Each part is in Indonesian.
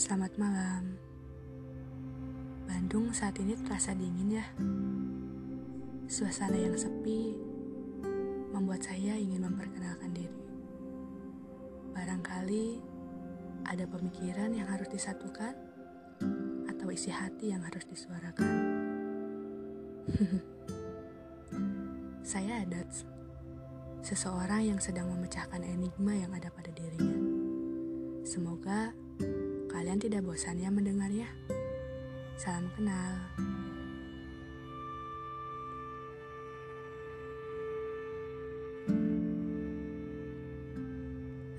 Selamat malam. Bandung saat ini terasa dingin ya. Suasana yang sepi membuat saya ingin memperkenalkan diri. Barangkali ada pemikiran yang harus disatukan atau isi hati yang harus disuarakan. saya Adat, seseorang yang sedang memecahkan enigma yang ada pada dirinya. Semoga kalian tidak bosan ya mendengarnya. Salam kenal.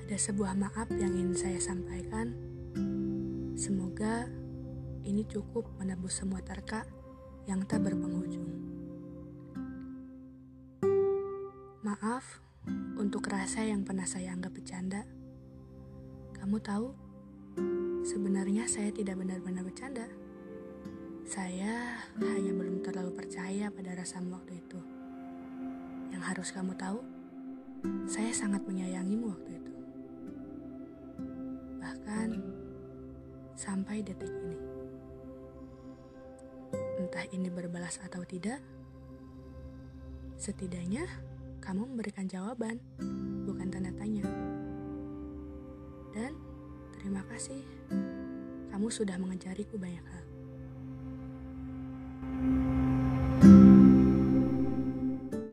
Ada sebuah maaf yang ingin saya sampaikan. Semoga ini cukup menebus semua terka yang tak berpenghujung. Maaf untuk rasa yang pernah saya anggap bercanda. Kamu tahu, sebenarnya saya tidak benar-benar bercanda. Saya hanya belum terlalu percaya pada rasamu waktu itu. Yang harus kamu tahu, saya sangat menyayangimu waktu itu. Bahkan sampai detik ini. Entah ini berbalas atau tidak, setidaknya kamu memberikan jawaban, bukan tanda tanya. Terima kasih, kamu sudah mengejarku banyak hal. thank you